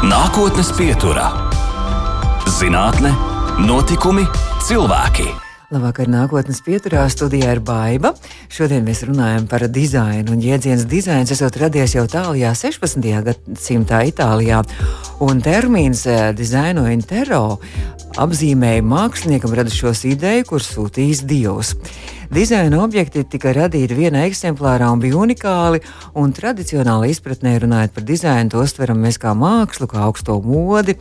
Nākotnes pieturā - zinātne, notikumi, cilvēki. Labvakar, nākotnes pieturā studijā ir Baiva. Šodien mēs runājam par dizainu. Jēdziens dizains esot radies jau tālajā 16. gadsimtā Itālijā. Un termīns eh, dizaino intero apzīmēja māksliniekam radušos ideju, kur sūtījis Dievs. Dizaina objekti tika radīti vienā eksemplārā un bija unikāli. Un tradicionāli izpratnē runājot par dizainu, to uztveram mēs kā mākslu, kā augsto modi.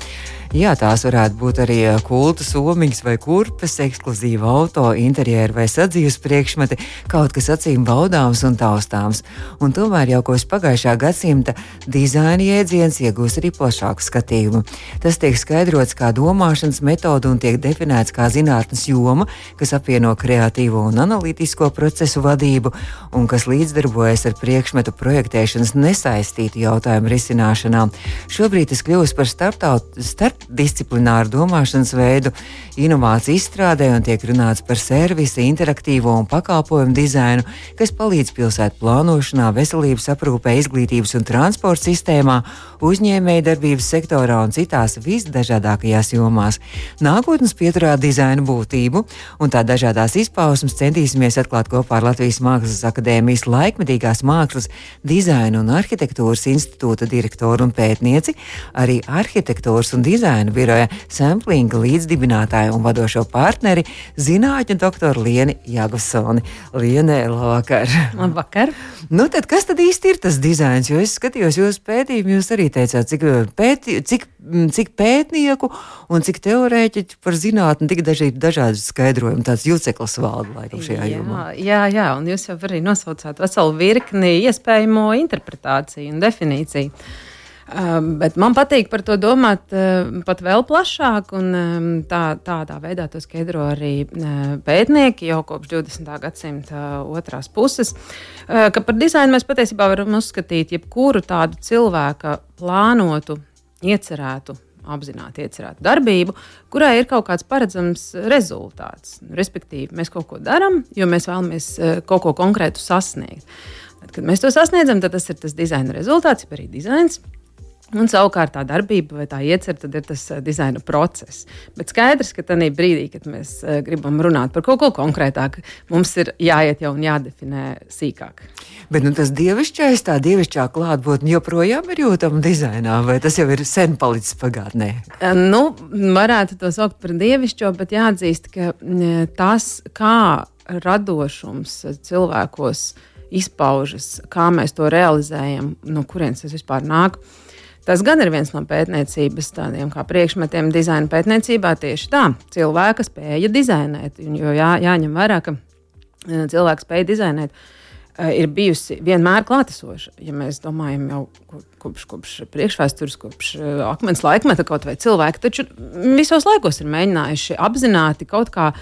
Jā, tās varētu būt arī kulta somiņas vai kurpes, ekskluzīva auto, interjeri vai sadzīves priekšmeti, kaut kas acīm baudāms un taustāms. Un tomēr jau kopš pagājušā gadsimta dizaina jēdziens iegūst arī plašāku skatījumu. Tas tiek skaidrots kā domāšanas metode un tiek definēts kā zinātnes joma, kas apvieno kreatīvo un analītisko procesu vadību un kas līdzdarbojas ar priekšmetu projektēšanas nesaistītu jautājumu risināšanā. Šobrīd tas kļūst par starptautisku starp starpdisciplināru domāšanas veidu, inovāciju izstrādē un tiek runāts par servisu, interaktīvo un pakalpojumu dizainu, kas palīdz pilsētu plānošanā, veselības aprūpē, izglītības un transporta sistēmā, uzņēmēja darbības sektorā un citās visdažādākajās jomās. Nākotnes pieturā dizaina būtību un tā dažādās izpausmes centīsimies atklāt kopā ar Latvijas Mākslas akadēmijas laikmetīgās mākslas, dizaina un arhitektūras institūta direktoru un pētnieci, arī arhitektūras un dizaina dizaina biroja Samplinga līdzdibinātāju un vadošo partneri zinātņu doktoru Lieni Jāgusoni. Lienē, labvakar! Labvakar! Nu, tad kas tad īsti ir tas dizains? Jo es skatījos jūsu pētījumu, jūs arī teicāt, cik, pēti, cik, cik pētnieku un cik teorēķiķu par zinātni tik daži, dažādi skaidrojumi, tāds jūceklis valda laikam šajā jā, jomā. Jā, jā, un jūs jau arī nosaucāt veselu virkni iespējamo interpretāciju un definīciju. Um, bet man patīk par to domāt uh, pat vēl plašāk, un um, tā, tādā veidā to skaidro arī pētnieki jau kopš 20. gadsimta otrās puses. Ka par dizainu mēs patiesībā varam uzskatīt jebkuru tādu cilvēka plānotu, iecerētu apzināti iecerētu darbību, kurai ir kaut kāds paredzams rezultāts. Respektīvi, mēs kaut ko darām, jo mēs vēlamies kaut ko konkrētu sasniegt. Tad, kad mēs to sasniedzam, tad tas ir tas dizaina rezultāts, jau arī dizains. Un savukārt tā darbība vai tā iecerta ir tas uh, dizaina process. Bet skaidrs, ka tajā brīdī, kad mēs uh, gribam runāt par kaut ko konkrētāku, mums ir jāiet jau un jādefinē sīkāk. Bet nu, tas dievišķais, tā dievišķā klātbūtne joprojām ir jūtama dizainā, vai tas jau ir sen palicis pagātnē? Uh, nu, varētu to saukt par dievišķo, bet jāatzīst, ka tas, kā radošums cilvēkos izpaužas, kā mēs to realizējam, no kurienes tas vispār nāk. Uh, Tas gan ir viens no pētniecības tādiem kā priekšmetiem dizaina pētniecībā. Tieši tā, cilvēka spēja dizainēt. Jo jā, jāņem vērā, ka e, cilvēks spēja dizainēt e, ir bijusi vienmēr klātesoša. Ja mēs domājam jau kopš, kopš priekšvēstures, kopš e, akmens laikmeta kaut vai cilvēki, taču visos laikos ir mēģinājuši apzināti kaut kādā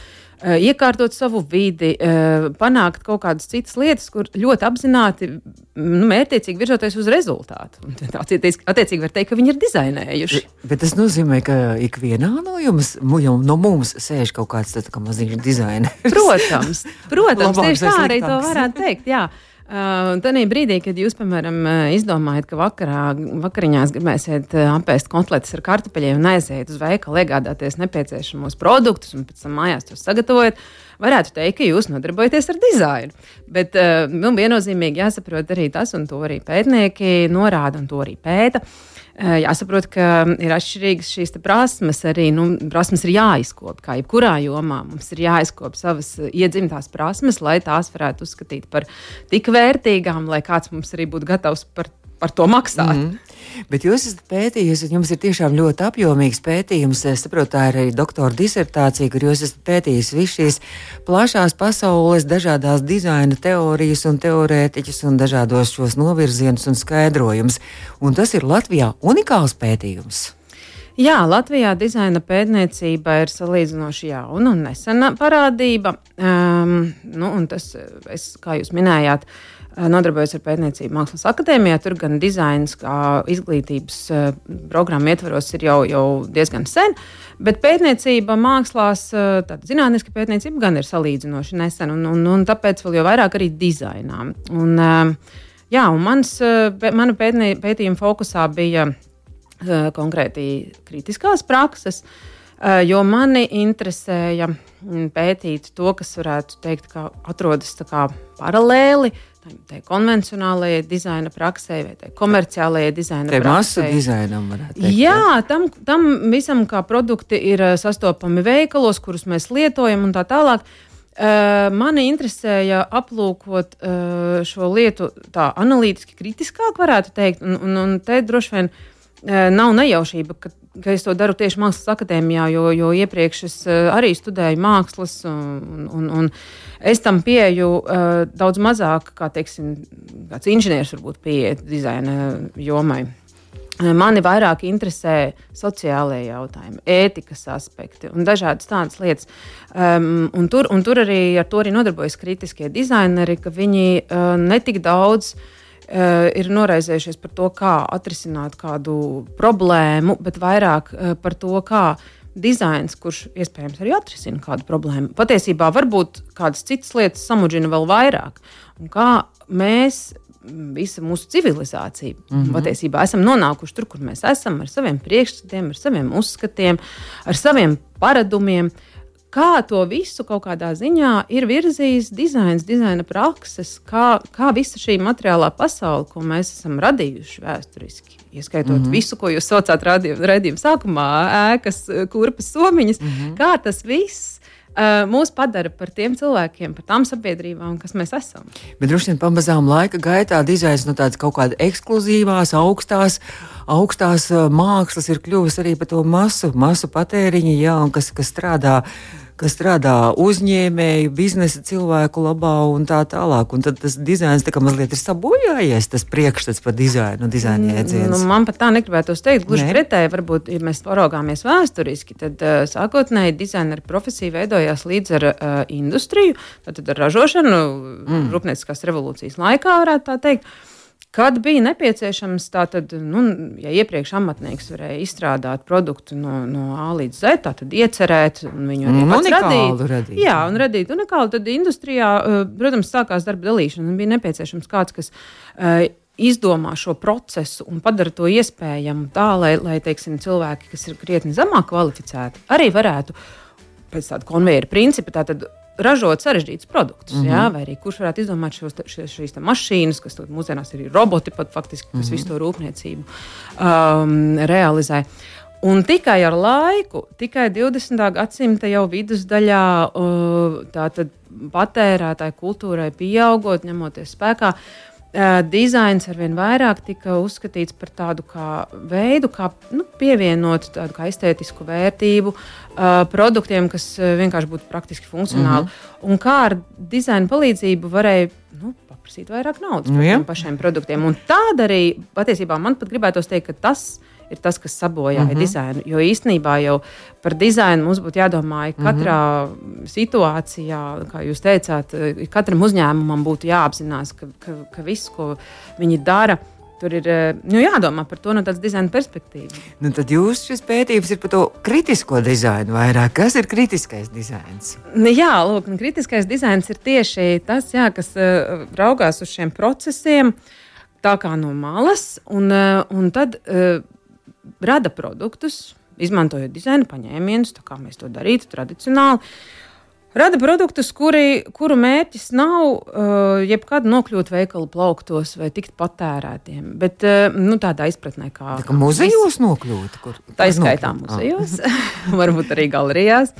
iekārtot savu vidi, eh, panākt kaut kādas citas lietas, kur ļoti apzināti, nu, mērķiecīgi virzoties uz rezultātu. Attiecīgi, var teikt, ka viņi ir dizainējuši. Bet tas nozīmē, ka ikvienā no jums, no mums sēž kaut kāds tāds kā maziņš dizainers. Protams, protams tieši tā arī to varētu teikt. Jā. Uh, Tad brīdī, kad jūs, piemēram, izdomājat, ka vakarā, vakariņās gribēsiet apēst kotletes ar kartupeļiem un aiziet uz veikalu, iegādāties nepieciešamos produktus un pēc tam mājās tos sagatavojat, varētu teikt, ka jūs nodarbojaties ar dizainu. Bet nu, viennozīmīgi jāsaprot arī tas, un to arī pētnieki norāda un to arī pēta. Uh, jāsaprot, ka ir atšķirīgas šīs prasmes. Arī nu, prasmes ir jāizkop, kā jebkurā jomā. Mums ir jāizkop savas eh, iedzimtās prasmes, lai tās varētu uzskatīt par tik vērtīgām, lai kāds mums arī būtu gatavs par, par to maksāt. Mm -hmm. Bet jūs esat pētījis, un jums ir tiešām ļoti apjomīgs pētījums. Es saprotu, tā ir arī doktora disertācija, kur jūs esat pētījis visas šīs plašās pasaules, dažādas dizaina teorijas un teorētiķus un dažādos šos novirzienus un skaidrojumus. Un tas ir Latvijā unikāls pētījums. Jā, Latvijā dizaina pētniecība ir salīdzinoši jauna un nesena parādība. Um, nu, tas, es, kā jūs minējāt, uh, nodarbojos ar pētniecību Mākslas akadēmijā. Tur gan dizains, kā izglītības uh, programma ietvaros, ir jau, jau diezgan sen. Bet pētniecība mākslās, uh, tāda zinātniska pētniecība, gan ir salīdzinoši nesen, un, un, un tāpēc vēl vairāk arī dizainā. Un, jā, un mans, mana pētnie, pētījuma fokusā bija konkrēti kritiskās prakses. Jo mani interesēja mm, pētīt to, kas varētu teikt, ka atrodas kā paralēli tai konvencionālajai dizaina praksē vai tai komerciālajai dizaina tai praksē. Masu dizainam, varētu teikt. Jā, tam, tam visam kā produkti ir sastopami veikalos, kurus mēs lietojam un tā tālāk. Uh, mani interesēja aplūkot uh, šo lietu tā analītiski, kritiskāk, varētu teikt. Un, un, un te droši vien uh, nav nejaušība, ka, ka es to daru tieši Mākslas akadēmijā, jo, jo iepriekš es arī studēju mākslas, un, un, un es tam pieeju daudz mazāk, kā teiksim, kāds inženieris varbūt pieeja dizaina jomai. Mani vairāk interesē sociālajie jautājumi, ētikas aspekti un dažādas tādas lietas. Um, un tur, un tur arī ar to arī nodarbojas kritiskie dizaineri, ka viņi uh, netik daudz uh, ir noraizējušies par to, kā atrisināt kādu problēmu, bet vairāk uh, par to, kā dizains, kurš iespējams arī atrisina kādu problēmu. Patiesībā varbūt kādas citas lietas samudžina vēl vairāk. Un kā mēs visa mūsu civilizācija. Mm -hmm. Patiesībā esam nonākuši tur, kur mēs esam, ar saviem priekšstatiem, ar saviem uzskatiem, ar saviem paradumiem. Kā to visu kaut kādā ziņā ir virzījis dizains, dizaina prakses, kā, kā visa šī materiālā pasaule, ko mēs esam radījuši vēsturiski, ieskaitot mm -hmm. visu, ko jūs saucāt redzējuma sākumā, ēkas, kurpes, somiņas, mm -hmm. kā tas viss uh, mūs padara par tiem cilvēkiem, par tām sabiedrībām, kas mēs esam. Bet droši vien pamazām laika gaitā dizains no tādas kaut kādas ekskluzīvās, augstās. Augstās mākslas ir kļuvusi arī par to masu, masu patēriņu, jā, kas, kas strādā kas strādā uzņēmēju, biznesa cilvēku labā un tā tālāk. Un tad tas dizains tā kā mazliet ir sabojājies, tas priekšstats par dizainu, dizaina jēdzienu. Nu, man pat tā negribētos teikt, gluži pretēji, varbūt, ja mēs paraugāmies vēsturiski, tad uh, sākotnēji dizaina profesija veidojās līdz ar uh, industriju, tad ar ražošanu, mm. rūpnieciskās revolūcijas laikā, varētu tā teikt. Kad bija nepieciešams, tātad, nu, ja iepriekš amatnieks varēja izstrādāt produktu no, no A līdz Z, tad iecerēt viņu arī mm, radīt. radīt. Jā, un radīt unikālu. Tad industrijā, eh, protams, sākās darba dalīšana un bija nepieciešams kāds, kas uh, izdomā šo procesu un padara to iespējamu tā, lai, lai teiksim, cilvēki, kas ir krietni zemāk kvalificēti, arī varētu pēc tāda konveijera principa tātad, ražot sarežģītus produktus. Mm -hmm. jā, vai arī kurš varētu izdomāt šos, šīs, šīs mašīnas, kas mūsdienās ir roboti, pat faktiski, kas mm -hmm. visu to rūpniecību um, realizē. Un tikai ar laiku, tikai 20. gadsimta jau vidusdaļā, uh, tātad patērētāju kultūrai pieaugot, ņemoties spēkā, Uh, dizains arvien vairāk tika uzskatīts par tādu kā veidu, kā nu, pievienot tādu kā estētisku vērtību uh, produktiem, kas vienkārši būtu praktiski funkcionāli. Mm -hmm. Un kā ar dizaina palīdzību varēja nu, paprasīt vairāk naudas nu, par tiem pašiem produktiem. Un tāda arī patiesībā man pat gribētos teikt, ka tas ir ir tas, kas sabojāja mm -hmm. dizainu. Jo īstenībā jau par dizainu mums būtu jādomā katrā mm -hmm. situācijā, kā jūs teicāt, katram uzņēmumam būtu jāapzinās, ka, ka, ka viss, ko viņi dara, Tur ir nu, jādomā par to no tādas dizaina perspektīvas. Nu, tad jūsu šis pētījums ir par to kritisko dizainu vairāk. Kas ir kritiskais dizains? Nu, jā, lūk, kritiskais dizains ir tieši tas, jā, kas uh, raugās uz šiem procesiem. Tā kā no malas, un, uh, un tad uh, rada produktus, izmantojot dizaina paņēmienus, kā mēs to darītu tradicionāli. Rada produktus, kuri, kuru mērķis nav uh, jebkad nokļūt veikalu plauktos vai tikt patērētiem. Bet uh, nu, tādā izpratnē, kā. Tā kā muzejos nokļūt, kur tā izskaitā muzejos, varbūt arī galerijās.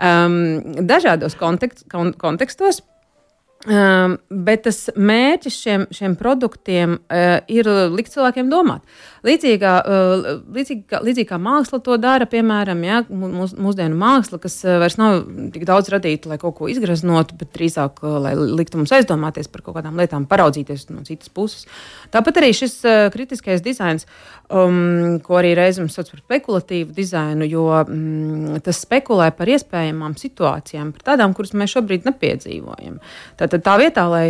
Um, dažādos kontekst, kon, kontekstos. Um, bet tas mērķis šiem, šiem produktiem uh, ir likt cilvēkiem domāt. Līdzīgā, uh, līdzīgā, līdzīgā māksla to dara, piemēram, ja, mūs, mūsdienu māksla, kas uh, vairs nav tik daudz radīta, lai kaut ko izgraznotu, bet drīzāk, uh, lai liktu mums aizdomāties par kaut kādām lietām, paraudzīties no citas puses. Tāpat arī šis uh, kritiskais dizains, um, ko arī reizēm sauc par spekulatīvu dizainu, jo um, tas spekulē par iespējamām situācijām, par tādām, kuras mēs šobrīd nepiedzīvojam. Tātad, Tad tā vietā, lai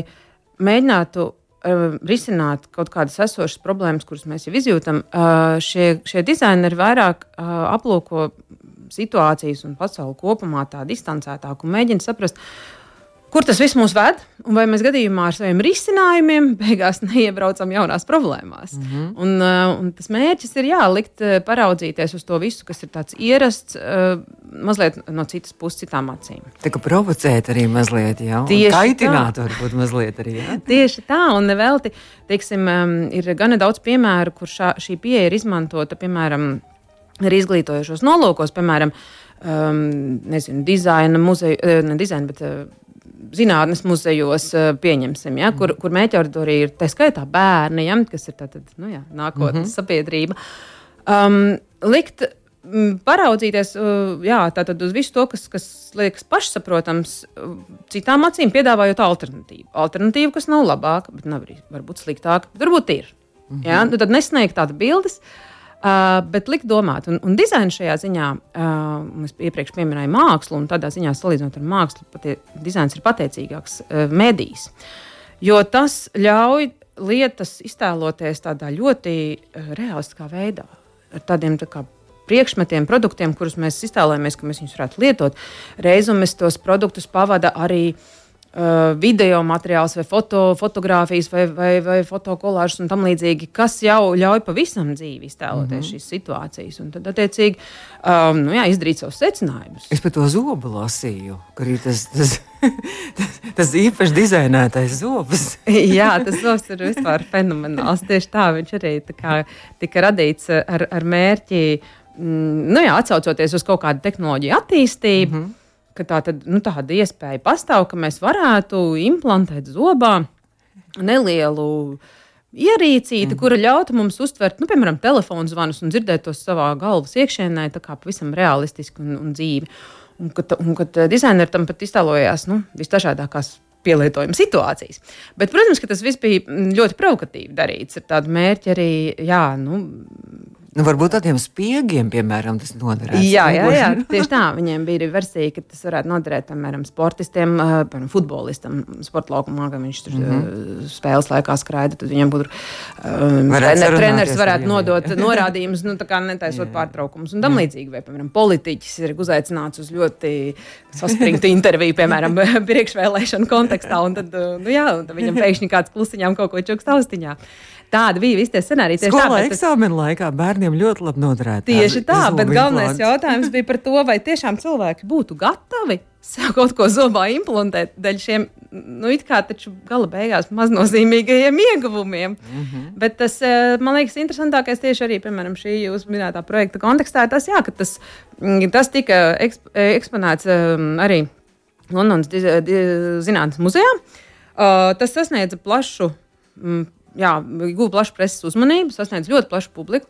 mēģinātu uh, risināt kaut kādas esošas problēmas, kuras mēs jau izjūtam, uh, šie, šie dizaineri vairāk uh, aplūko situācijas un pasauli kopumā tā distancētāk un mēģina saprast, kur tas viss mūs ved, un vai mēs gadījumā ar saviem risinājumiem beigās neiebraucam jaunās problēmās. Mm -hmm. un, uh, un tas mērķis ir jā, likt, uh, paraudzīties uz to visu, kas ir tāds ierasts, uh, mazliet no citas puses, citām acīm. Tā kā provocēt arī mazliet, jau kaitināt, varbūt mazliet arī. Jā? Tieši tā, un nevelti, teiksim, ir gana daudz piemēru, kur šā, šī pieeja ir izmantota, piemēram, arī izglītojošos nolūkos, piemēram, um, nezinu, dizaina muzeja, ne dizaina, bet uh, zinātnes muzejos, eh, pieņemsim, ja, kur, kur mēķa auditorija ir tā skaitā bērni, ja, kas ir tātad, nu, jā, nākotnes mm -hmm. sabiedrība. Um, likt, Paraudzīties uh, jā, uz visu to, kas, kas liekas pašsaprotams, uh, citām acīm piedāvājot alternatīvu. Alternatīvu, kas nav labāka, bet nav arī varbūt sliktāka, bet varbūt ir. Mm -hmm. ja? nu, tad nesniegt tādas bildes, uh, Uh, bet likt domāt, un, un dizains šajā ziņā, uh, mēs iepriekš pieminējām mākslu, un tādā ziņā salīdzinot ar mākslu, patie, dizains ir pateicīgāks uh, medijs. Jo tas ļauj lietas iztēloties tādā ļoti uh, realistiskā veidā, ar tādiem tā kā, priekšmetiem, produktiem, kurus mēs iztēlojamies, ka mēs viņus varētu lietot. Reizēm tos produktus pavada arī uh, video materiāls, vai foto, fotografijas, vai, vai, vai fotokolāžas un tam līdzīgi, kas jau ļauj pavisam dzīvi iztēloties mm -hmm. šīs situācijas. Un tad, attiecīgi, um, nu, jā, izdarīt savus secinājumus. Es par to zobu lasīju, ka arī tas. tas... tas, tas īpaši dizainētais zobs. Jā, tas zobs ir vispār fenomenāls. Tieši tā viņš arī tā kā, tika radīts ar, ar mērķi, mm, nu jā, atsaucoties uz kaut kādu tehnoloģiju attīstību. Mm -hmm ka tā tad, nu, tāda iespēja pastāv, ka mēs varētu implantēt zobā nelielu ierīcīti, mm. kura ļautu mums uztvert, nu, piemēram, telefonu zvanus un dzirdēt tos savā galvas iekšienē, tā kā pavisam realistiski un, un dzīvi. Un kad, un, kad dizaineri tam pat iztēlojās nu, visdažādākās pielietojuma situācijas. Bet, protams, ka tas viss bija ļoti provokatīvi darīts ar tādu mērķi arī, jā, nu, Nu, varbūt tādiem spiegiem, piemēram, tas noderētu. Jā, jā, jā, tieši tā. Viņiem bija arī versija, ka tas varētu noderēt, piemēram, sportistiem, piemēram, futbolistam, sporta laukumā, ka viņš tur mm -hmm. spēles laikā skraida. Tad viņam būtu um, trener, treneris varētu nodot norādījumus, nu, tā kā netaisot pārtraukumus un tam līdzīgi. Vai, piemēram, politiķis ir uzaicināts uz ļoti saspringtu interviju, piemēram, priekšvēlēšanu kontekstā, un tad, nu, jā, tad viņam pēkšņi kāds klusiņām kaut ko čukst austiņā. Tāda bija visi tie scenāriji. Tieši Skolā tā, eksāmena laikā bērniem ļoti labi noderētu. Tieši tā, bet galvenais jautājums bija par to, vai tiešām cilvēki būtu gatavi sev kaut ko zobā implantēt dēļ šiem, nu, it kā taču gala beigās maznozīmīgajiem ieguvumiem. Mm -hmm. Bet tas, eh, man liekas, interesantākais tieši arī, piemēram, šī jūsu minētā projekta kontekstā, tas, jā, ka tas, mm, tas tika eksp eksponēts um, arī Londonas Zinātnes muzejā. Uh, tas sasniedza plašu um, jā, guva plašu preses uzmanību, sasniedz ļoti plašu publiku.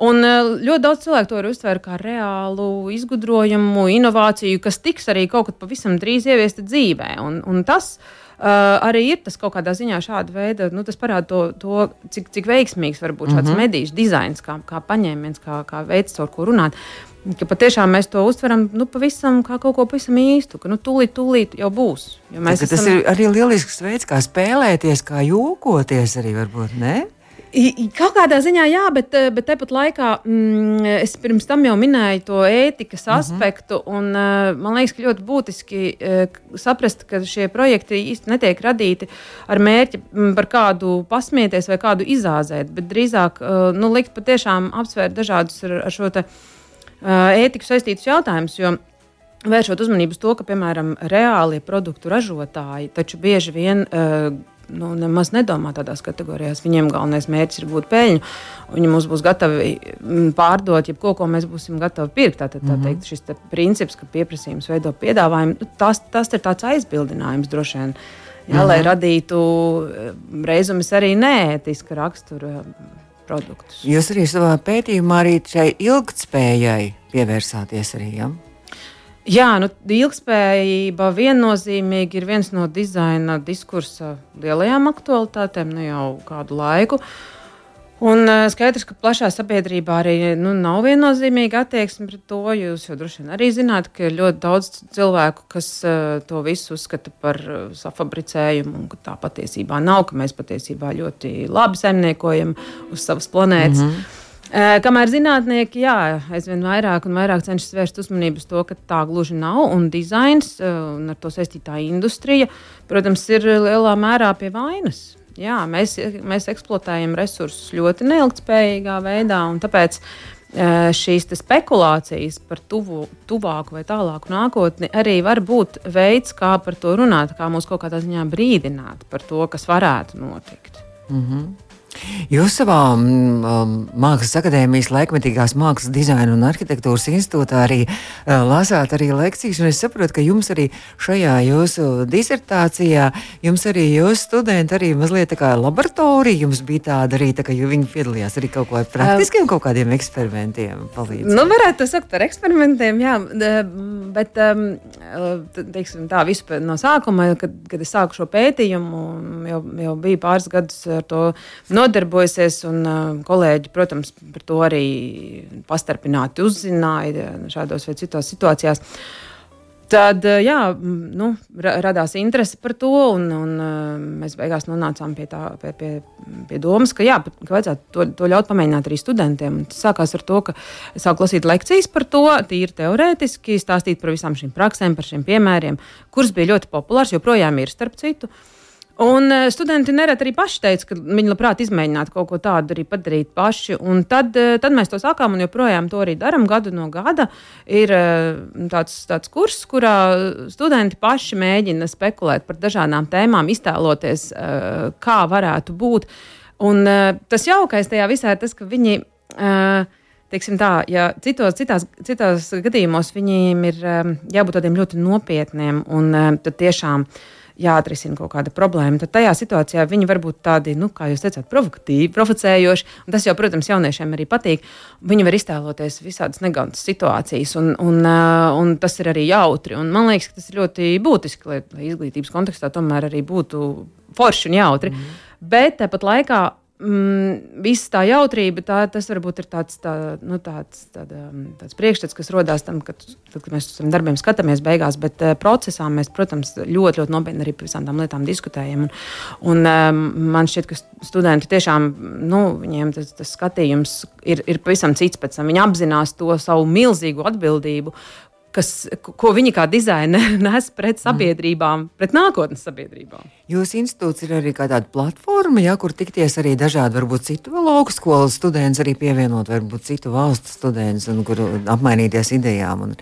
Un eh, ļoti daudz cilvēku to uztver kā reālu izgudrojumu, inovāciju, kas tiks arī kaut kad pavisam drīz ieviesta dzīvē. Un, un tas uh, arī ir tas kaut kādā ziņā šāda veida, nu, tas parāda to, to cik, cik veiksmīgs var būt šāds mm -hmm. mediju dizains, kā, kā paņēmiens, kā, kā veids, ar ko runāt. Ka patiešām mēs to uztveram nu, pavisam, kā kaut ko pavisam īstu, ka nu, tūlīt, tūlīt jau būs. Tas esam... ir arī lielisks veids, kā spēlēties, kā jokoties arī varbūt. Ne? Kaut kādā ziņā, jā, bet, eh, bet tepat laikā mm, es pirms tam jau minēju to ētikas mhm. -huh. aspektu. Un, uh, man liekas, ka ļoti būtiski uh, saprast, ka šie projekti īstenībā netiek radīti ar mērķi mm, par kādu pasmieties vai kādu izāzēt, bet drīzāk nu, likt patiešām apsvērt dažādus ar, ar šo te. Uh, ētiku saistītus jautājumus. Jo vēršot uzmanību uz to, ka, piemēram, reālie produktu ražotāji taču bieži vien uh, nu, nemaz nedomā tādās kategorijās. Viņiem galvenais mērķis ir gūt peļņu. Viņi mums būs gatavi pārdot jebko, ko mēs būsim gatavi pirkt. Tātad tā, tā teikt, šis te princips, ka pieprasījums veido piedāvājumu, nu, tas, tas ir tāds aizbildinājums droši vien. Jā, mm. Lai radītu reizumus arī neētiska rakstura produktus. Jūs arī savā pētījumā arī šai ilgspējai pievērsāties arī. Ja? Jā, nu, ilgspējība viennozīmīgi ir viens no dizaina diskursa lielajām aktualitātēm nu jau kādu laiku. Uh, Un uh, skaidrs, ka plašā sabiedrībā arī nu, nav viennozīmīga attieksme pret to. Jūs jau droši vien arī zināt, ka ir ļoti daudz cilvēku, kas uh, to visu uzskata par uh, safabricējumu, un ka tā patiesībā nav, ka mēs patiesībā ļoti labi saimniekojam uz savas planētas. Mm -hmm. Kamēr zinātnieki jā, aizvien vairāk un vairāk cenšas vērst uzmanību uz to, ka tā gluži nav, un dizains un ar to saistītā industrija, protams, ir lielā mērā pie vainas. Jā, mēs, mēs eksploatējam resursus ļoti neilgtspējīgā veidā, un tāpēc šīs spekulācijas par tuvu, tuvāku vai tālāku nākotni arī var būt veids, kā par to runāt, kā mūs kaut kādā ziņā brīdināt par to, kas varētu notikt. Mm -hmm. Jūs savā um, Mākslas akadēmijas laikmetīgās mākslas dizaina un arhitektūras institūtā arī uh, lasāt arī lekcijas, un es saprotu, ka jums arī šajā jūsu disertācijā, jums arī jūsu studenti arī mazliet tā kā laboratorija, jums bija tāda arī, tā ka viņi piedalījās arī kaut ko ar praktiskiem um, kaut kādiem eksperimentiem palīdz. Nu, varētu to saukt par eksperimentiem, jā, bet, um, teiksim tā, visu no sākuma, kad, kad es sāku šo pētījumu, jau, jau bija pāris gadus ar to nodarbojusies. Un, kolēģi, protams, par to arī pastarpināti uzzināja šādos vai citos situācijās. Tad jā, nu, radās interese par to, un, un mēs beigās nonācām pie, tā, pie, pie, pie domas, ka, jā, ka vajadzētu to, to ļaut pamēģināt arī studentiem. Un tas sākās ar to, ka es sāku lasīt lekcijas par to, tīri teorētiski, stāstīt par visām šīm praksēm, par šiem piemēriem, kurus bija ļoti populārs, joprojām ir starp citu. Uh, Un eh, studenti nereti arī paši teica, ka viņi labprāt izmēģinātu kaut ko tādu arī padarīt paši. Un tad, eh, tad mēs to sākām un joprojām to arī darām gadu no gada. Ir eh, tāds, tāds kurs, kurā studenti paši mēģina spekulēt par dažādām tēmām, iztēloties, kā varētu būt. Un tas jaukais tajā visā ir tas, ka viņi. Teiksim tā, ja citos, citās, citās gadījumos viņiem ir jābūt tādiem ļoti nopietniem un tad tiešām uh, jāatrisina kaut kāda problēma, tad tajā situācijā viņi var būt tādi, nu, kā jūs teicāt, provokatīvi, provocējoši. Tas jau, protams, jauniešiem arī patīk. Viņi var iztēloties visādas negatīvas situācijas, un, un, un tas ir arī jautri. Un man liekas, ka tas ir ļoti būtiski, lai, lai izglītības kontekstā tomēr arī būtu forši un jautri. Mm. Bet tāpat laikā mm, visa tā jautrība, tā, tas varbūt ir tāds, tā, nu, tāds, tāda, mm, tāds priekšstats, kas radās tam, kad, tad, kad mēs uz tiem darbiem skatāmies beigās. Bet uh, procesā mēs, protams, ļoti, ļoti nopietni arī par visām tām lietām diskutējam. Un, un, um, man šķiet, ka studenti tiešām, nu, viņiem tas, tas skatījums ir, ir pavisam cits pēc tam. Viņi apzinās to savu milzīgo atbildību, kas, ko viņi kā dizaineri nes pret mm. sabiedrībām, pret nākotnes sabiedrībām. Jūsu institūts ir arī tāda platforma, ja, kur tikties arī dažādi, varbūt citu lauku skolas studenti, arī pievienot, varbūt citu valstu studentus, un kur apmainīties idejām. Un...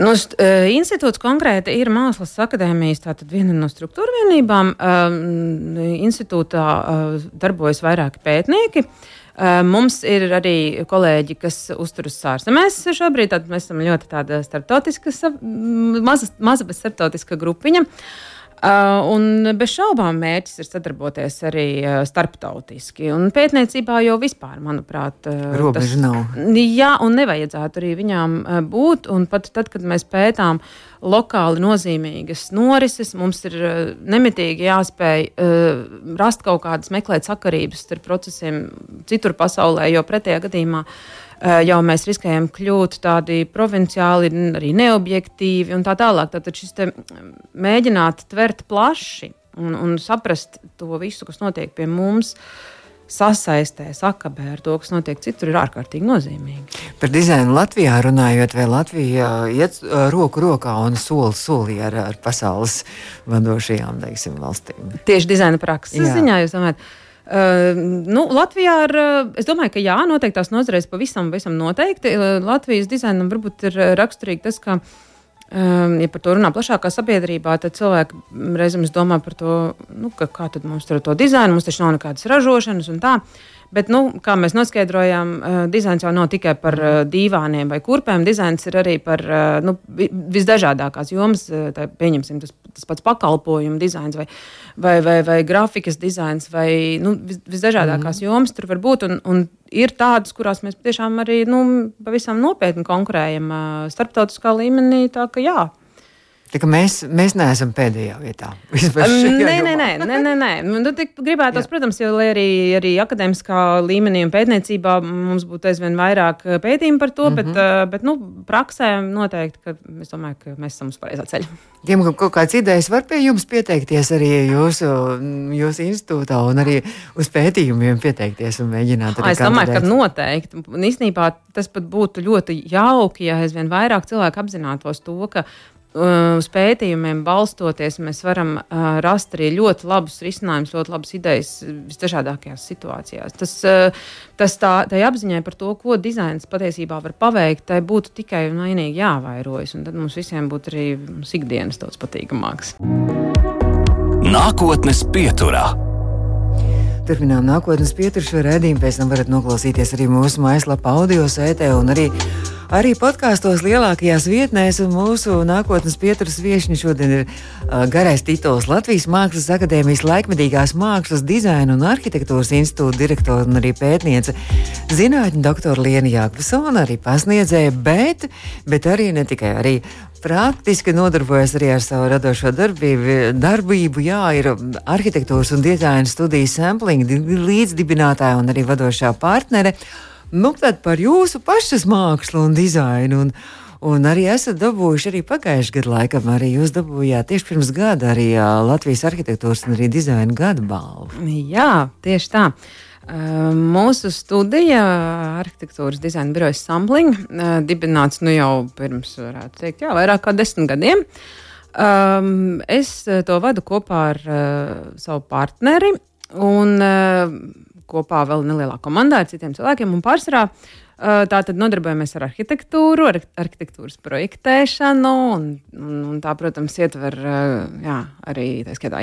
Nu, st, uh, institūts konkrēti ir Mākslas akadēmijas viena no struktūra vienībām. Uh, institūtā uh, darbojas vairāki pētnieki. Uh, mums ir arī kolēģi, kas uzturas ārzemēs šobrīd. Mēs esam ļoti tāda starptautiska, maza, maza bet starptautiska grupiņa. Uh, un bez šaubām mērķis ir sadarboties arī uh, starptautiski. Un pētniecībā jau vispār, manuprāt, uh, robeža nav. Jā, un nevajadzētu arī viņām uh, būt. Un pat tad, kad mēs pētām lokāli nozīmīgas norises, mums ir uh, nemitīgi jāspēj uh, rast kaut kādas, meklēt sakarības starp procesiem citur pasaulē, jo pretējā gadījumā uh, jau mēs riskējam kļūt tādi provinciāli, arī neobjektīvi un tā tālāk. Tad šis mēģināt tvert plaši un, un saprast to visu, kas notiek pie mums sasaistē, sakabē ar to, kas notiek citur, ir ārkārtīgi nozīmīgi. Par dizainu Latvijā runājot, vai Latvija iet eh, roku rokā un soli solī ar, ar pasaules vadošajām teiksim, valstīm? Tieši dizaina prakses ziņā jūs domājat. Uh, nu, Latvijā ir, es domāju, ka jā, noteiktās nozarēs pavisam, pavisam noteikti. Latvijas dizainam varbūt ir raksturīgi tas, ka, um, ja par to runā plašākā sabiedrībā, tad cilvēki reizēm domā par to, nu, ka, kā tad mums tur ar to dizainu, mums taču nav nekādas ražošanas un tā. Bet, nu, kā mēs noskaidrojām, uh, dizains jau nav tikai par uh, dīvāniem vai kurpēm. Dizains ir arī par uh, nu, visdažādākās jomas. Tā, pieņemsim, tas, tas pats pakalpojumu dizains vai, vai, vai, vai grafikas dizains vai nu, vis, visdažādākās mm. jomas tur var būt. Un, un ir tādas, kurās mēs tiešām arī nu, pavisam nopietni konkurējam starptautiskā līmenī. Tā ka jā. Mēs, mēs neesam pēdējā vietā. Nē, nē, nē, nē, nē, nē. Nu, gribētos, Jā. protams, jo arī, arī akadēmiskā līmenī un pētniecībā mums būtu aizvien vairāk pētījumu par to, mm -hmm. bet, bet nu, praksē noteikti, ka es domāju, ka mēs esam uz pareizā ceļa. Tiem, ka kaut kāds idejas var pie jums pieteikties arī jūsu, jūsu institūtā un arī uz pētījumiem pieteikties un mēģināt arī. Es domāju, ka noteikti. Un īstenībā tas pat būtu ļoti jauki, ja aizvien vairāk cilvēku apzinātos to, ka uz pētījumiem balstoties, mēs varam uh, rast arī ļoti labus risinājumus, ļoti labas idejas visdažādākajās situācijās. Tas, uh, tas tā, tai apziņai par to, ko dizains patiesībā var paveikt, tai būtu tikai un vienīgi jāvairojas. Un tad mums visiem būtu arī ikdienas daudz patīkamāks. Nākotnes pieturā. Turpinām nākotnes pieturu šo redzējumu, pēc tam varat noklausīties arī mūsu mājaslapā audio sētē un arī Arī podkāstos lielākajās vietnēs mūsu nākotnes pieturas viesiņa šodien ir uh, garais tituls Latvijas Mākslas akadēmijas laikmetīgās mākslas, dizaina un arhitektūras institūta direktore un arī pētniece zinātņu doktora Liena Jākvasona, arī pasniedzēja, bet, bet arī ne tikai arī praktiski nodarbojas arī ar savu radošo darbību. darbību jā, ir arhitektūras un dizaina studijas sampling līdzdibinātāja un arī vadošā partnere. Nu, tad par jūsu pašas mākslu un dizainu. Un, Un arī esat dabūjuši arī pagājušajā gadā, laikam, arī jūs dabūjāt tieši pirms gada arī Latvijas arhitektūras un arī dizaina gada balvu. Jā, tieši tā. Mūsu studija, arhitektūras dizaina birojas Sampling, dibināts nu jau pirms, varētu teikt, jā, vairāk kā desmit gadiem. Um, es to vadu kopā ar uh, savu partneri. Un, uh, kopā vēl nelielā komandā ar citiem cilvēkiem. Un pārsvarā tātad nodarbojamies ar arhitektūru, ar arhitektūras projektēšanu. Un, un, un tā, protams, ietver jā, arī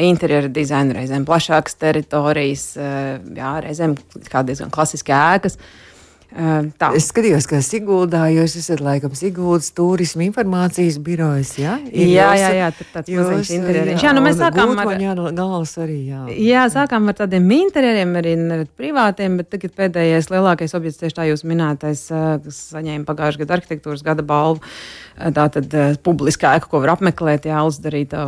interjera dizainu, reizēm plašākas teritorijas, jā, reizēm kādas diezgan klasiskas ēkas. Uh, Tā. Es skatījos, ka Siguldā jūs esat laikam Siguldas turisma informācijas birojas, jā? Ir jā, jā, jā, tur tāds mazliet interjeriņš. Jā, nu mēs sākām ar... Jā, galas arī, jā. Jā, sākām ar tādiem interjeriem, arī nevis privātiem, bet tagad pēdējais lielākais objekts tieši tā jūs minētais, kas saņēma pagājušajā gada arhitektūras gada balvu. Tā tad publiskā ēka, ko var apmeklēt, jā, uzdarīta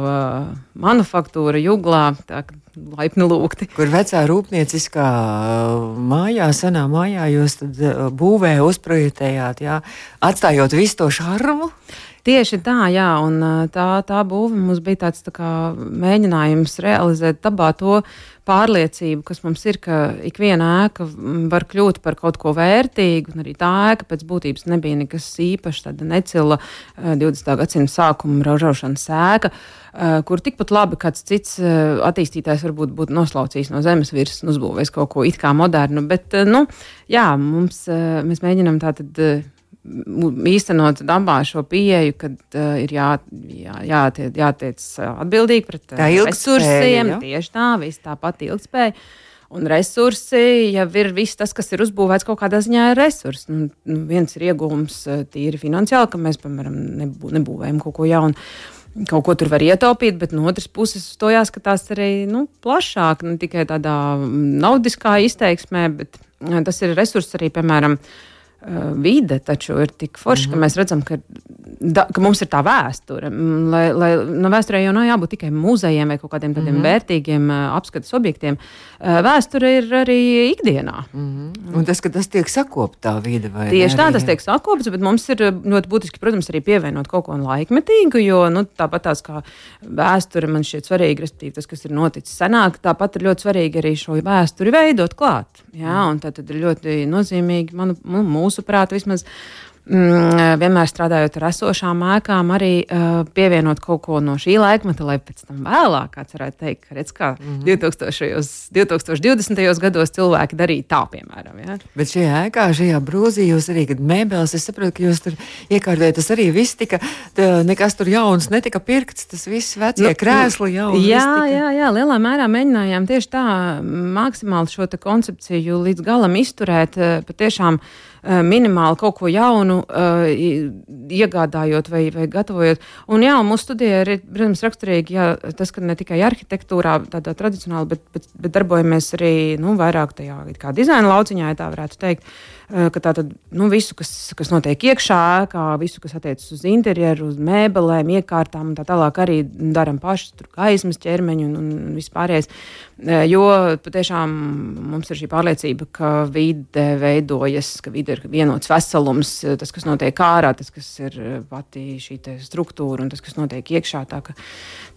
manufaktūra juglā. Tā, laipni lūgti. Kur vecā rūpnieciskā uh, mājā, senā mājā, jūs uh, būvē uzprojektējāt, jā, atstājot visu to šarmu? Tieši tā, jā, un tā, tā būve mums bija tāds tā kā, mēģinājums realizēt dabā to pārliecību, kas mums ir, ka ik viena ēka var kļūt par kaut ko vērtīgu, un arī tā ēka pēc būtības nebija nekas īpašs, tāda necila 20. gadsimta sākuma ražošanas ēka. Kur tikpat labi kāds cits attīstītājs varbūt būtu noslaucījis no zemes virsmas un uzbūvējis kaut ko it kā modernu. Bet, nu, jā, mums, mēs mēģinām tātad īstenot dabā šo pieeju, kad uh, ir jā, jā, jātiec, jātiec atbildīgi pret uh, resursiem. Ja? Tieši tā, viss tāpat ilgspēja. Un resursi jau ir viss tas, kas ir uzbūvēts kaut kādā ziņā, ir resursi. Nu, nu, viens ir iegūms tīri finansiāli, ka mēs, piemēram, nebū, nebūvējam kaut ko jaunu kaut ko tur var ietaupīt, bet no otras puses to jāskatās arī nu, plašāk, ne tikai tādā naudiskā izteiksmē, bet tas ir resurss arī, piemēram, vide taču ir tik forša, mm -hmm. ka mhm. mēs redzam, ka da, ka mums ir tā vēsture. Mm, lai, lai, no vēsturē jau nav jābūt tikai muzejiem vai kaut kādiem tādiem mm -hmm. vērtīgiem uh, apskates objektiem. Uh, vēsture ir arī ikdienā. Mm -hmm. Un tas, ka tas tiek sakoptā vide vai Tieši tā, tas tiek sakopts, bet mums ir ļoti būtiski, protams, arī pievienot kaut ko laikmetīgu, jo nu, tāpat tās kā vēsture man šķiet svarīga, respektīvi tas, kas ir noticis senāk, tāpat ir ļoti svarīgi arī šo vēsturi veidot klāt. Jā, un tad, tad ir ļoti nozīmīgi, manu, mūsuprāt, vismaz mm, vienmēr strādājot ar esošām ēkām, arī uh, pievienot kaut ko no šī laikmeta, lai pēc tam vēlāk kāds varētu teikt, ka redz, kā mm -hmm. 2000, 2020. gados cilvēki darīja tā, piemēram. Ja? Bet šajā ēkā, šajā brūzī jūs arī, kad mēbeles, es saprotu, ka jūs tur iekārtojat, tas arī viss tika, tā, nekas tur jauns netika pirkts, tas viss vecie nu, krēsli jau. Jā, jā, jā, lielā mērā mēģinājām tieši tā maksimāli šo koncepciju līdz galam izturēt, patiešām minimāli kaut ko jaunu iegādājot vai, vai gatavojot. Un jā, mūsu studijā ir, protams, raksturīgi jā, tas, ka ne tikai arhitektūrā, tādā tradicionāli, bet, bet, bet darbojamies arī nu, vairāk tajā kā dizaina lauciņā, ja tā varētu teikt. Ka tā tad nu, visu, kas, kas notiek iekšā, ēkā, visu, kas attiecas uz interjeru, uz mēbelēm, iekārtām un tā tālāk, arī darām paši, tur gaismas ķermeņu un, un vispārējais. Jo patiešām mums ir šī pārliecība, ka vide veidojas, ka vide ir vienots veselums, tas, kas notiek ārā, tas, kas ir pati šī struktūra un tas, kas notiek iekšā. Tā,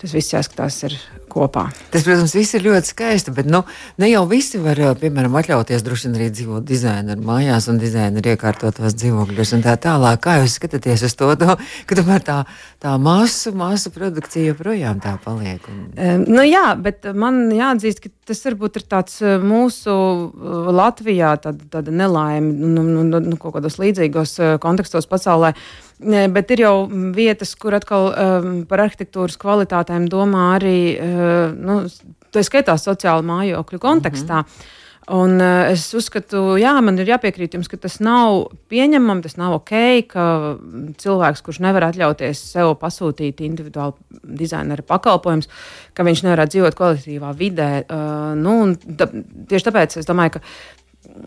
tas viss jāskatās ir kopā. Tas, protams, viss ir ļoti skaisti, bet nu, ne jau visi var, piemēram, atļauties droši vien arī dzīvot dizaineru mājās un dizaineru iekārtotos dzīvokļos un tā tālāk. Kā jūs skatāties uz to, to ka tomēr tā, tā masu, masu produkcija joprojām tā paliek? Un... Nu, jā, bet man jāatzīst, ka tas varbūt ir tāds mūsu Latvijā tāda, tāda nelaime, nu, nu, nu, nu, kaut kādos līdzīgos kontekstos pasaulē. Bet ir jau vietas, kur atkal um, par arhitektūras kvalitātēm domā arī uh, nu, tā skaitā sociāla mājokļu kontekstā. Mm -hmm. Un, uh, es uzskatu, jā, man ir jāpiekrīt jums, ka tas nav pieņemami, tas nav ok, ka cilvēks, kurš nevar atļauties sev pasūtīt individuālu dizaineru pakalpojumus, ka viņš nevar dzīvot kvalitīvā vidē. Uh, nu, tā, tieši tāpēc es domāju, ka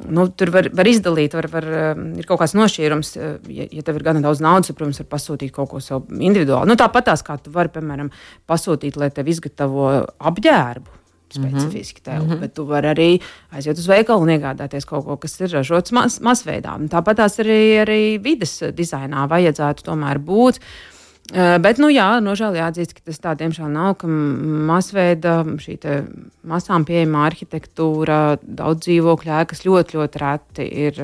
nu, tur var, var izdalīt, var, var, um, ir kaut kāds nošķīrums. Uh, ja, ja tev ir gana daudz naudas, tad, protams, var pasūtīt kaut ko sev individuāli. Nu, Tāpat tās, kā tu vari, piemēram, pasūtīt, lai tev izgatavo apģērbu. Specifiski tev, mm -hmm. bet tu vari arī aiziet uz veikalu un iegādāties kaut ko, kas ir ražots mas, masveidā. Tāpat tās arī, arī vidas dizainā vajadzētu tomēr būt. Uh, bet, nu, jā, nožēl jāatzīst, ka tas tā diemžēl nav, ka masveida šī masām pieejama arhitektūra, daudz dzīvokļu ēkas ļoti, ļoti reti ir,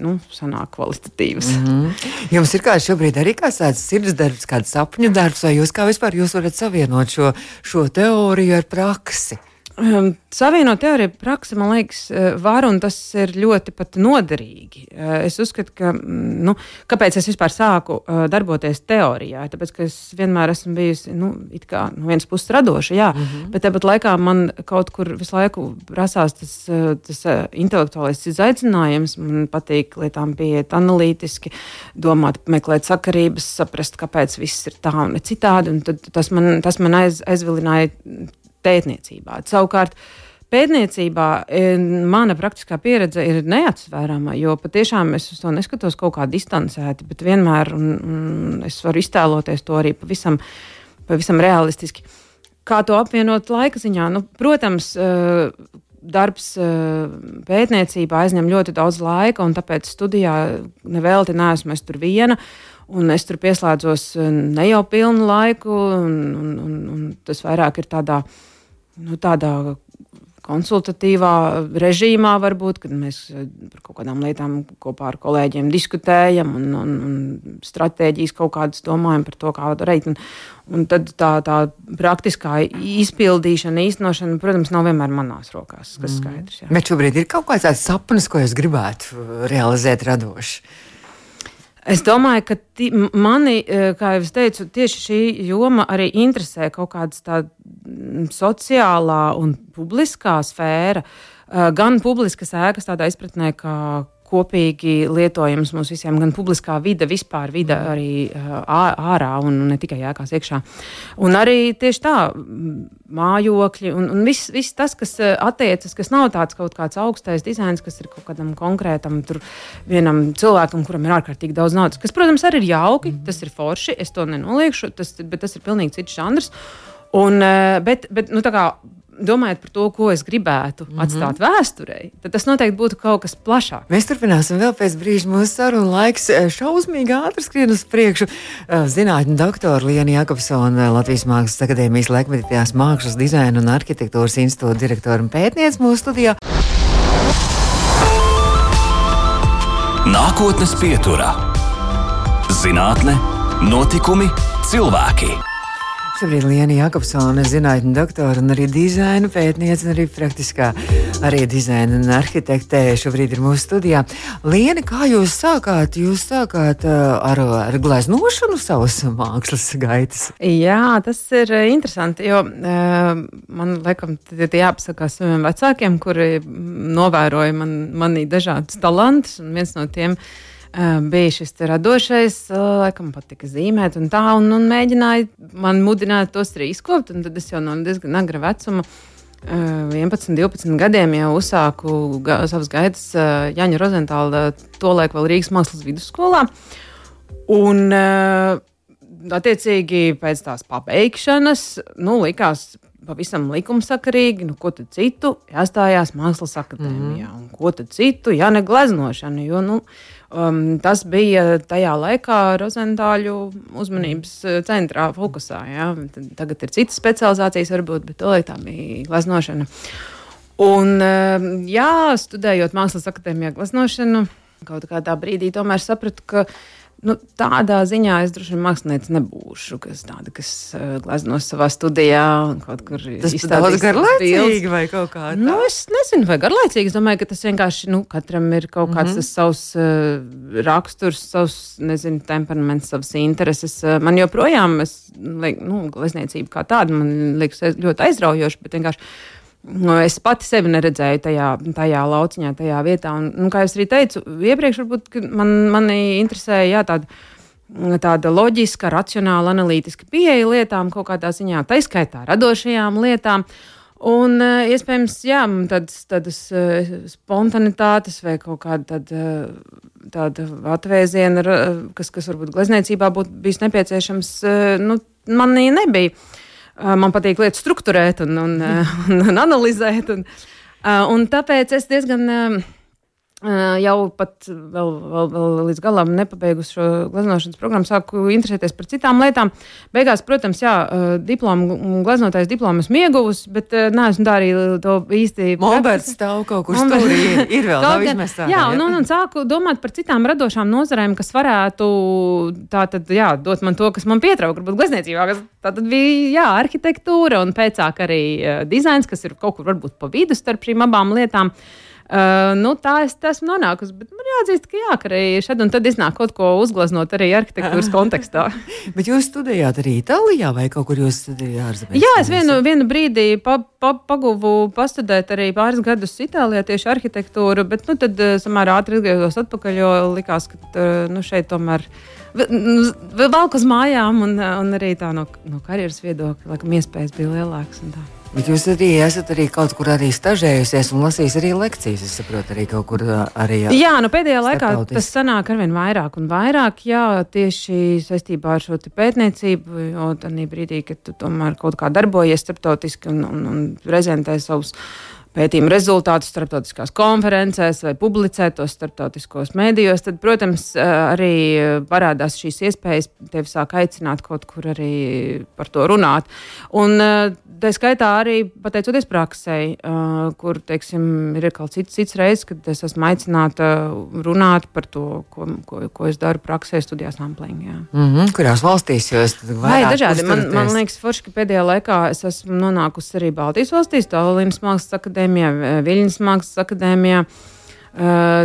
nu, sanāk kvalitatīvas. Mm -hmm. Jums ir kāds šobrīd arī kāds tāds sirds darbs, kāds sapņu darbs, vai jūs kā vispār jūs varat savienot šo, šo teoriju ar praksi? Um, savienot teoriju praksi, man liekas, eh, var un tas ir ļoti noderīgi. Uh, es uzskatu, ka, mm, nu, kāpēc es vispār sāku uh, darboties teorijā? Tāpēc, ka es vienmēr esmu bijusi, nu, kā, no vienas puses radoša, jā, mm -hmm. bet tāpat laikā man kaut kur visu laiku prasās tas, tas intelektuālais izaicinājums. Man patīk lietām pieiet analītiski, domāt, meklēt sakarības, saprast, kāpēc viss ir tā un citādi. Un tas man, tas man aiz, aizvilināja pētniecībā. Savukārt, pētniecībā e, mana praktiskā pieredze ir neatsvērama, jo patiešām es uz to neskatos kaut kā distancēti, bet vienmēr un, un es varu iztēloties to arī pavisam, pavisam realistiski. Kā to apvienot laika ziņā? Nu, protams, e, darbs e, pētniecībā aizņem ļoti daudz laika, un tāpēc studijā nevelti neesmu es tur viena. Un es tur pieslēdzos ne jau pilnu laiku, un, un, un, un tas vairāk ir tādā uh, nu, tādā konsultatīvā režīmā, varbūt, kad mēs eh, par kaut kādām lietām kopā ar kolēģiem diskutējam un, un, un stratēģijas kaut kādas domājam par to, kā darīt. Un, un tad tā, tā praktiskā izpildīšana, īstenošana, protams, nav vienmēr manās rokās, kas mm. skaidrs. Jā. Bet šobrīd ir kaut kāds tāds sapnis, ko es gribētu realizēt radoši. Es domāju, ka tī, mani, e, kā jau teicu, tieši šī joma arī interesē kaut kāda tāda sociālā un publiskā sfēra. E, gan publiskas ēkas tādā izpratnē, kā kopīgi lietojams mums visiem, gan publiskā vide, vispār vide mm. arī ārā un ne tikai ēkās iekšā. Un arī tieši tā, mājokļi un, un viss, viss tas, kas attiecas, kas nav tāds kaut kāds augstais dizains, kas ir kaut kādam konkrētam vienam cilvēkam, kuram ir ārkārtīgi daudz naudas, kas, protams, arī ir jauki, mm. tas ir forši, es to nenoliekšu, tas, bet tas ir pilnīgi cits žanrs. Un, bet, bet nu, kā, domājot par to, ko es gribētu mm -hmm. atstāt vēsturē, tad tas noteikti būtu kaut kas plašāks. Mēs turpināsim vēl pēc brīža mūsu sarunu laiks. Eh, šausmīgi ātri skrien uz priekšu. Eh, zinātņu doktora Liena Jakobsona, Latvijas Mākslas akadēmijas laikmetīgās mākslas dizaina un arhitektūras institūta direktora un pētniece mūsu studijā. Nākotnes pieturā - zinātne, notikumi, cilvēki. Šobrīd Liena Jakobsone, zinātņu doktora un arī dizaina pētniece arī praktiskā arī dizaina un arhitektē šobrīd ir mūsu studijā. Liena, kā jūs sākāt? Jūs sākāt uh, ar, ar gleznošanu savas mākslas gaitas. Jā, tas ir uh, interesanti, jo uh, man laikam jāpasakās saviem vecākiem, kuri novēroja man, manī dažādus talantus, un viens no tiem uh, bija šis radošais, uh, laikam patika zīmēt, un tā, un, un mēģināja man mudināt tos arī izkopt, tad es jau no diezgan agra vecuma 11, 12 gadiem jau uzsāku ga savas gaitas Jaņa Rozentāla, tolaik vēl Rīgas mākslas vidusskolā. Un, attiecīgi, pēc tās pabeigšanas, nu, likās pavisam likumsakarīgi, nu, ko tad citu jāstājās mākslas akadēmijā, mm. un ko tad citu, ja ne gleznošana, jo, nu, Um, tas bija tajā laikā Rozentāļu uzmanības uh, centrā, fokusā. Ja? Tagad ir citas specializācijas, varbūt, bet tolaik tā bija gleznošana. Un, um, jā, studējot Mākslas akadēmijā gleznošanu, kaut kādā brīdī tomēr sapratu, ka Nu, tādā ziņā es droši vien mākslinieks nebūšu, kas tāda, kas uh, gleznos savā studijā un kaut kur izstrādājis garlaicīgi vai kaut kā tāda. Nu, es nezinu, vai garlaicīgi. Es domāju, ka tas vienkārši, nu, katram ir kaut kāds mm -hmm. savs uh, raksturs, savs, nezinu, temperaments, savas intereses. Uh, man joprojām, es, nu, glezniecība kā tāda, man liekas ļoti aizraujoša, bet vienkārši Nu, es pati sevi neredzēju tajā, tajā lauciņā, tajā vietā. Un, nu, kā jau arī teicu, iepriekš varbūt man, mani interesēja jā, tāda, tāda loģiska, racionāla, analītiska pieeja lietām, kaut kādā ziņā, tā izskaitā radošajām lietām. Un, eh, iespējams, jā, tādas, tādas eh, spontanitātes vai kaut kāda tāda, tāda atvēziena, kas, kas varbūt glezniecībā būtu bijis nepieciešams, eh, nu, manī nebija. Man patīk lietas strukturēt un, un, un, un analizēt. Un, un tāpēc es diezgan jau pat vēl, vēl, vēl līdz galam nepabeigusi šo gleznošanas programmu, sāku interesēties par citām lietām. Beigās, protams, jā, diplomu, gleznotājas diplomu esmu ieguvusi, bet neesmu tā arī to īsti. Molberts stāv kaut kur stūrī, ir vēl nav izmestā. Jā, un, un, un sāku domāt par citām radošām nozarēm, kas varētu tā tad, jā, dot man to, kas man pietrauka, varbūt glezniecībā, kas tā tad bija, jā, arhitektūra un pēcāk arī uh, dizains, kas ir kaut kur varbūt pa vidu starp šīm abām lietām. Uh, Uh, nu, tā es esmu nonākusi. Bet man jāatzīst, ka, jā, ka arī šeit un tad iznāk kaut ko uzgleznot arī arhitektūras kontekstā. bet jūs studējāt arī Itālijā vai kaut kur jūs studējāt ārzemēs? Jā, es vienu, vienu brīdī pa, pa, paguvu pastudēt arī pāris gadus Itālijā tieši arhitektūru, bet nu, tad eh, samērā ātri atgriezos atpakaļ, jo likās, ka eh, nu, šeit tomēr vēl valk uz mājām un, un arī tā no, no karjeras viedokļa, laikam iespējas bija lielākas. Bet jūs arī esat arī kaut kur arī stažējusies un lasījis arī lekcijas. Es saprotu, arī kaut kur arī. Jā, nu pēdējā laikā tas sanāk arvien vairāk un vairāk, jā, tieši saistībā ar šo pētniecību, jo tādā brīdī, kad tu tomēr kaut kā darbojies starptautiski un, un, un prezentē savus pētījuma rezultātus starptautiskās konferencēs vai publicē tos starptautiskos mēdījos, tad, protams, arī parādās šīs iespējas tevi sāk aicināt kaut kur arī par to runāt. Un tā skaitā arī pateicoties praksei, kur teiksim, ir kaut cits, cits reizes, kad es esmu aicināta runāt par to, ko, ko, ko es daru praksē, studijās Amplingā. Mm -hmm. Kurās valstīs jūs Vai dažādi? Man, man liekas, forši, ka pēdējā laikā es esmu nonākusi arī Baltijas valstīs, Tallinas Mākslas akadēmijā, Viļņas Mākslas akadēmijā. Uh,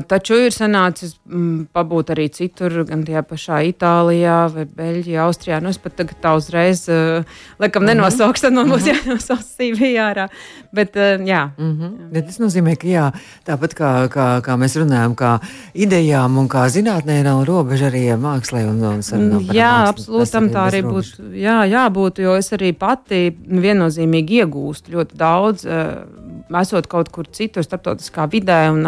taču ir sanācis mm, pabūt arī citur, gan tajā pašā Itālijā, vai Beļģijā, Austrijā. Nu, es pat tagad tā uzreiz, uh, laikam, mm -hmm. nenosaukšu, tad man būs mhm. jānosauc CV ārā. Bet, uh, jā. Mm -hmm. Bet tas nozīmē, ka jā, tāpat kā, kā, kā mēs runājam, kā idejām un kā zinātnē nav robeža arī mākslē un, un sarunām. Jā, absolūti tam tā arī būtu. Jā, jābūt, jo es arī pati viennozīmīgi iegūstu ļoti daudz. Uh, esot kaut kur citur, starptautiskā vidē, un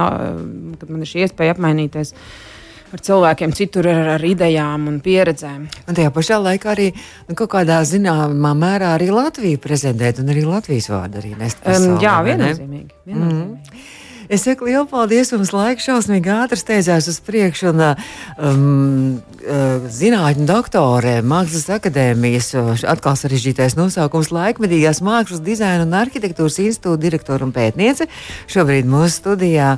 kad man ir šī iespēja apmainīties ar cilvēkiem, citur ar, ar idejām un pieredzēm. Un tajā pašā laikā arī nu, kaut kādā zināmā mērā arī Latviju prezentēt un arī Latvijas vārdu arī nest. Pasaulē, um, jā, viennozīmīgi. viennozīmīgi. Mm. Es saku lielu paldies, mums laiks šausmīgi ātri steidzās uz priekšu. Un, um, uh, Zinātņu doktore, Mākslas akadēmijas, atkal sarežģītais nosaukums, laikmedīgās mākslas, dizaina un arhitektūras institūta direktora un pētniece. Šobrīd mūsu studijā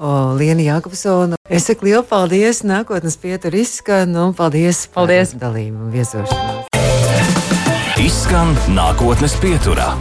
o, Liena Jākopsona. Es saku lielu paldies, nākotnes pietur izskan un paldies, paldies. par dalību un viesošanos. Izskan nākotnes pieturā.